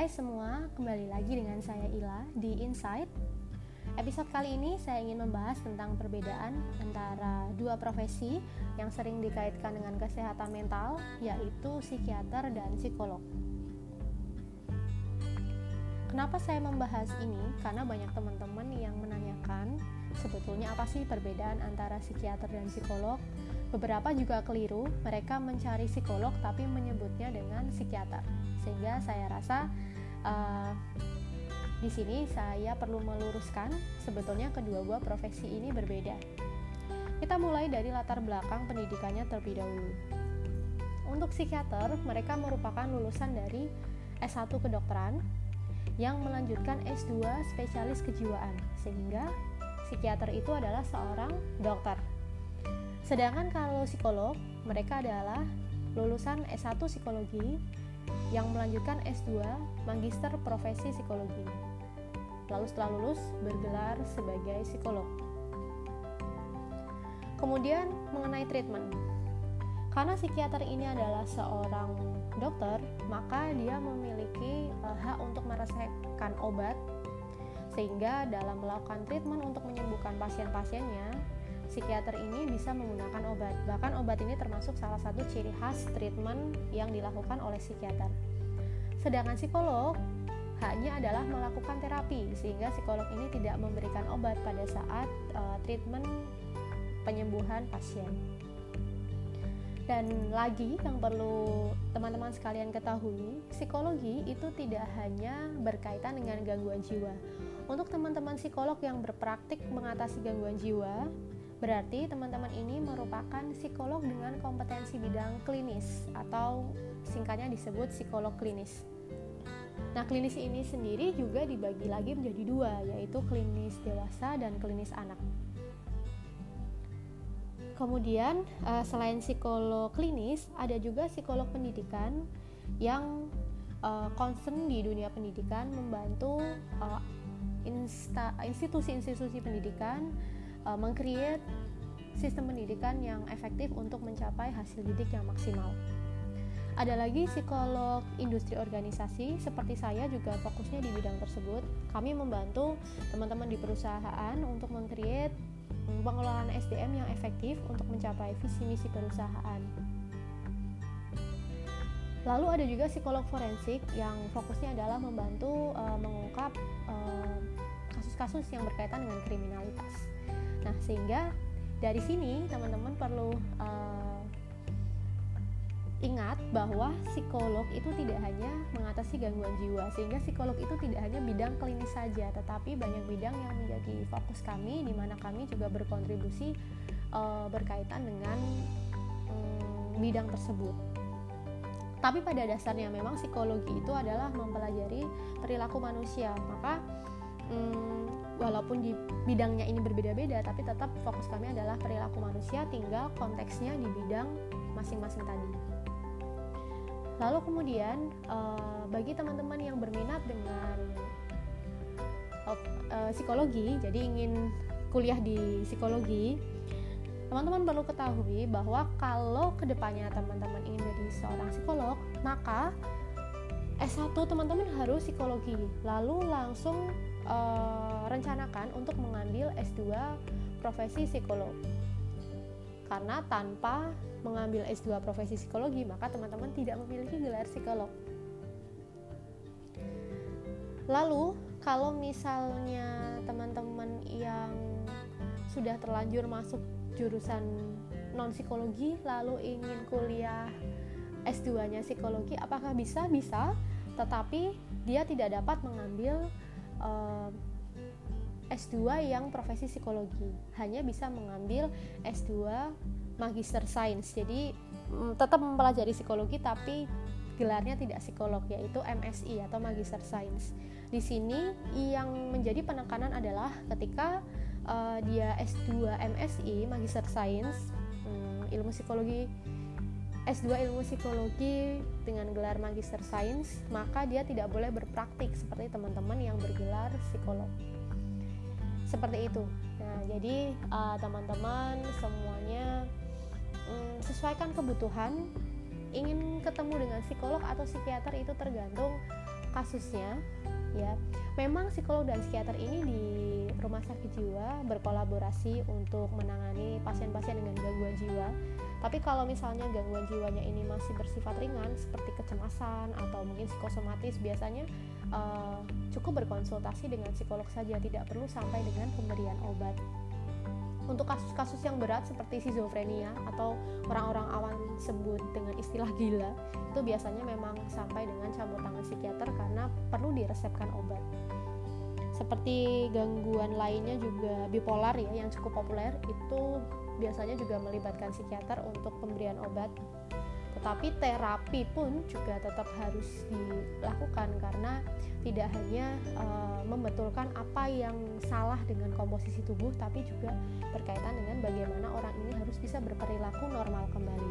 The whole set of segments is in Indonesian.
Hai semua, kembali lagi dengan saya Ila di Insight. Episode kali ini saya ingin membahas tentang perbedaan antara dua profesi yang sering dikaitkan dengan kesehatan mental, yaitu psikiater dan psikolog. Kenapa saya membahas ini? Karena banyak teman-teman yang menanyakan sebetulnya apa sih perbedaan antara psikiater dan psikolog. Beberapa juga keliru, mereka mencari psikolog tapi menyebutnya dengan psikiater sehingga saya rasa uh, di sini saya perlu meluruskan sebetulnya kedua buah profesi ini berbeda. Kita mulai dari latar belakang pendidikannya terlebih dahulu. Untuk psikiater, mereka merupakan lulusan dari S1 kedokteran yang melanjutkan S2 spesialis kejiwaan, sehingga psikiater itu adalah seorang dokter. Sedangkan kalau psikolog, mereka adalah lulusan S1 psikologi yang melanjutkan S2 Magister Profesi Psikologi. Lalu setelah lulus bergelar sebagai psikolog. Kemudian mengenai treatment. Karena psikiater ini adalah seorang dokter, maka dia memiliki uh, hak untuk meresepkan obat sehingga dalam melakukan treatment untuk menyembuhkan pasien-pasiennya psikiater ini bisa menggunakan obat. Bahkan obat ini termasuk salah satu ciri khas treatment yang dilakukan oleh psikiater. Sedangkan psikolog hanya adalah melakukan terapi sehingga psikolog ini tidak memberikan obat pada saat uh, treatment penyembuhan pasien. Dan lagi yang perlu teman-teman sekalian ketahui, psikologi itu tidak hanya berkaitan dengan gangguan jiwa. Untuk teman-teman psikolog yang berpraktik mengatasi gangguan jiwa, Berarti teman-teman ini merupakan psikolog dengan kompetensi bidang klinis atau singkatnya disebut psikolog klinis. Nah, klinis ini sendiri juga dibagi lagi menjadi dua, yaitu klinis dewasa dan klinis anak. Kemudian, eh, selain psikolog klinis, ada juga psikolog pendidikan yang eh, concern di dunia pendidikan membantu eh, institusi-institusi pendidikan uh, mengcreate sistem pendidikan yang efektif untuk mencapai hasil didik yang maksimal. Ada lagi psikolog industri organisasi seperti saya juga fokusnya di bidang tersebut. Kami membantu teman-teman di perusahaan untuk mengcreate pengelolaan SDM yang efektif untuk mencapai visi misi perusahaan. Lalu ada juga psikolog forensik yang fokusnya adalah membantu uh, mengungkap eh, kasus-kasus uh, yang berkaitan dengan kriminalitas. Nah, sehingga dari sini teman-teman perlu uh, ingat bahwa psikolog itu tidak hanya mengatasi gangguan jiwa, sehingga psikolog itu tidak hanya bidang klinis saja, tetapi banyak bidang yang menjadi fokus kami, di mana kami juga berkontribusi uh, berkaitan dengan um, bidang tersebut. Tapi pada dasarnya memang psikologi itu adalah mempelajari perilaku manusia, maka um, walaupun di bidangnya ini berbeda-beda tapi tetap fokus kami adalah perilaku manusia tinggal konteksnya di bidang masing-masing tadi lalu kemudian uh, bagi teman-teman yang berminat dengan uh, psikologi jadi ingin kuliah di psikologi teman-teman perlu ketahui bahwa kalau ke depannya teman-teman ingin menjadi seorang psikolog maka S1 teman-teman harus psikologi lalu langsung uh, rencanakan untuk mengambil S2 profesi psikolog. Karena tanpa mengambil S2 profesi psikologi, maka teman-teman tidak memiliki gelar psikolog. Lalu, kalau misalnya teman-teman yang sudah terlanjur masuk jurusan non psikologi lalu ingin kuliah S2-nya psikologi, apakah bisa? Bisa, tetapi dia tidak dapat mengambil uh, S2 yang profesi psikologi. Hanya bisa mengambil S2 Magister Sains jadi mm, tetap mempelajari psikologi tapi gelarnya tidak psikolog yaitu MSI atau Magister Sains di sini yang menjadi penekanan adalah ketika uh, dia S2 MSI Magister Sains um, ilmu psikologi S2 ilmu psikologi dengan gelar magister sains, maka dia tidak boleh berpraktik seperti teman-teman yang bergelar psikolog. Seperti itu. Nah, jadi uh, teman-teman semuanya um, sesuaikan kebutuhan. Ingin ketemu dengan psikolog atau psikiater itu tergantung kasusnya ya memang psikolog dan psikiater ini di rumah sakit jiwa berkolaborasi untuk menangani pasien-pasien dengan gangguan jiwa. Tapi kalau misalnya gangguan jiwanya ini masih bersifat ringan seperti kecemasan atau mungkin psikosomatis biasanya uh, cukup berkonsultasi dengan psikolog saja tidak perlu sampai dengan pemberian obat untuk kasus-kasus yang berat seperti schizofrenia atau orang-orang awam sebut dengan istilah gila itu biasanya memang sampai dengan campur tangan psikiater karena perlu diresepkan obat. Seperti gangguan lainnya juga bipolar ya yang cukup populer itu biasanya juga melibatkan psikiater untuk pemberian obat tetapi terapi pun juga tetap harus dilakukan karena tidak hanya uh, membetulkan apa yang salah dengan komposisi tubuh tapi juga berkaitan dengan bagaimana orang ini harus bisa berperilaku normal kembali.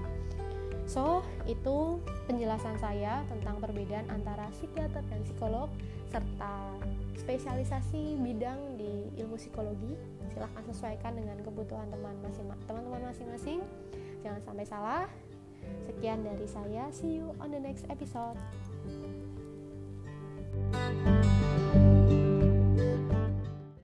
So, itu penjelasan saya tentang perbedaan antara psikiater dan psikolog serta spesialisasi bidang di ilmu psikologi. Silahkan sesuaikan dengan kebutuhan teman-teman masing-masing. Jangan sampai salah. Sekian dari saya, see you on the next episode. thank you